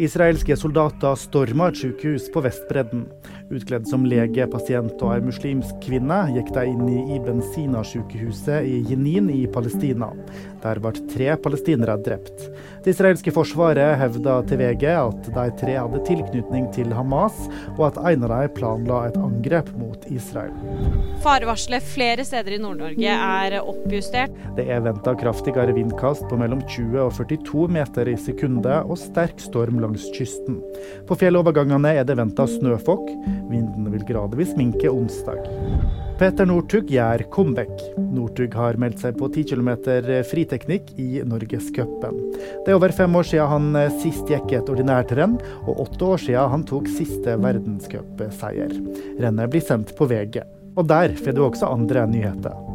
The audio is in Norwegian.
Israelske soldater storma et sykehus på Vestbredden. Utkledd som lege, pasient og ei muslimsk kvinne gikk de inn i Ibn Sina-sykehuset i Jenin i Palestina. Der ble tre palestinere drept. Det israelske forsvaret hevda til VG at de tre hadde tilknytning til Hamas, og at en av dem planla et angrep mot Israel. Farevarselet flere steder i Nord-Norge er oppjustert. Det er venta kraftigere vindkast på mellom 20 og 42 meter i sekundet og sterk storm langs kysten. På fjellovergangene er det venta snøfokk. Vinden vil gradvis minke onsdag. Peter Northug gjør comeback. Northug har meldt seg på 10 km friteknikk i Norgescupen. Det er over fem år siden han sist gikk et ordinært renn, og åtte år siden han tok siste verdenscupseier. Rennet blir sendt på VG. Og der får du også andre nyheter.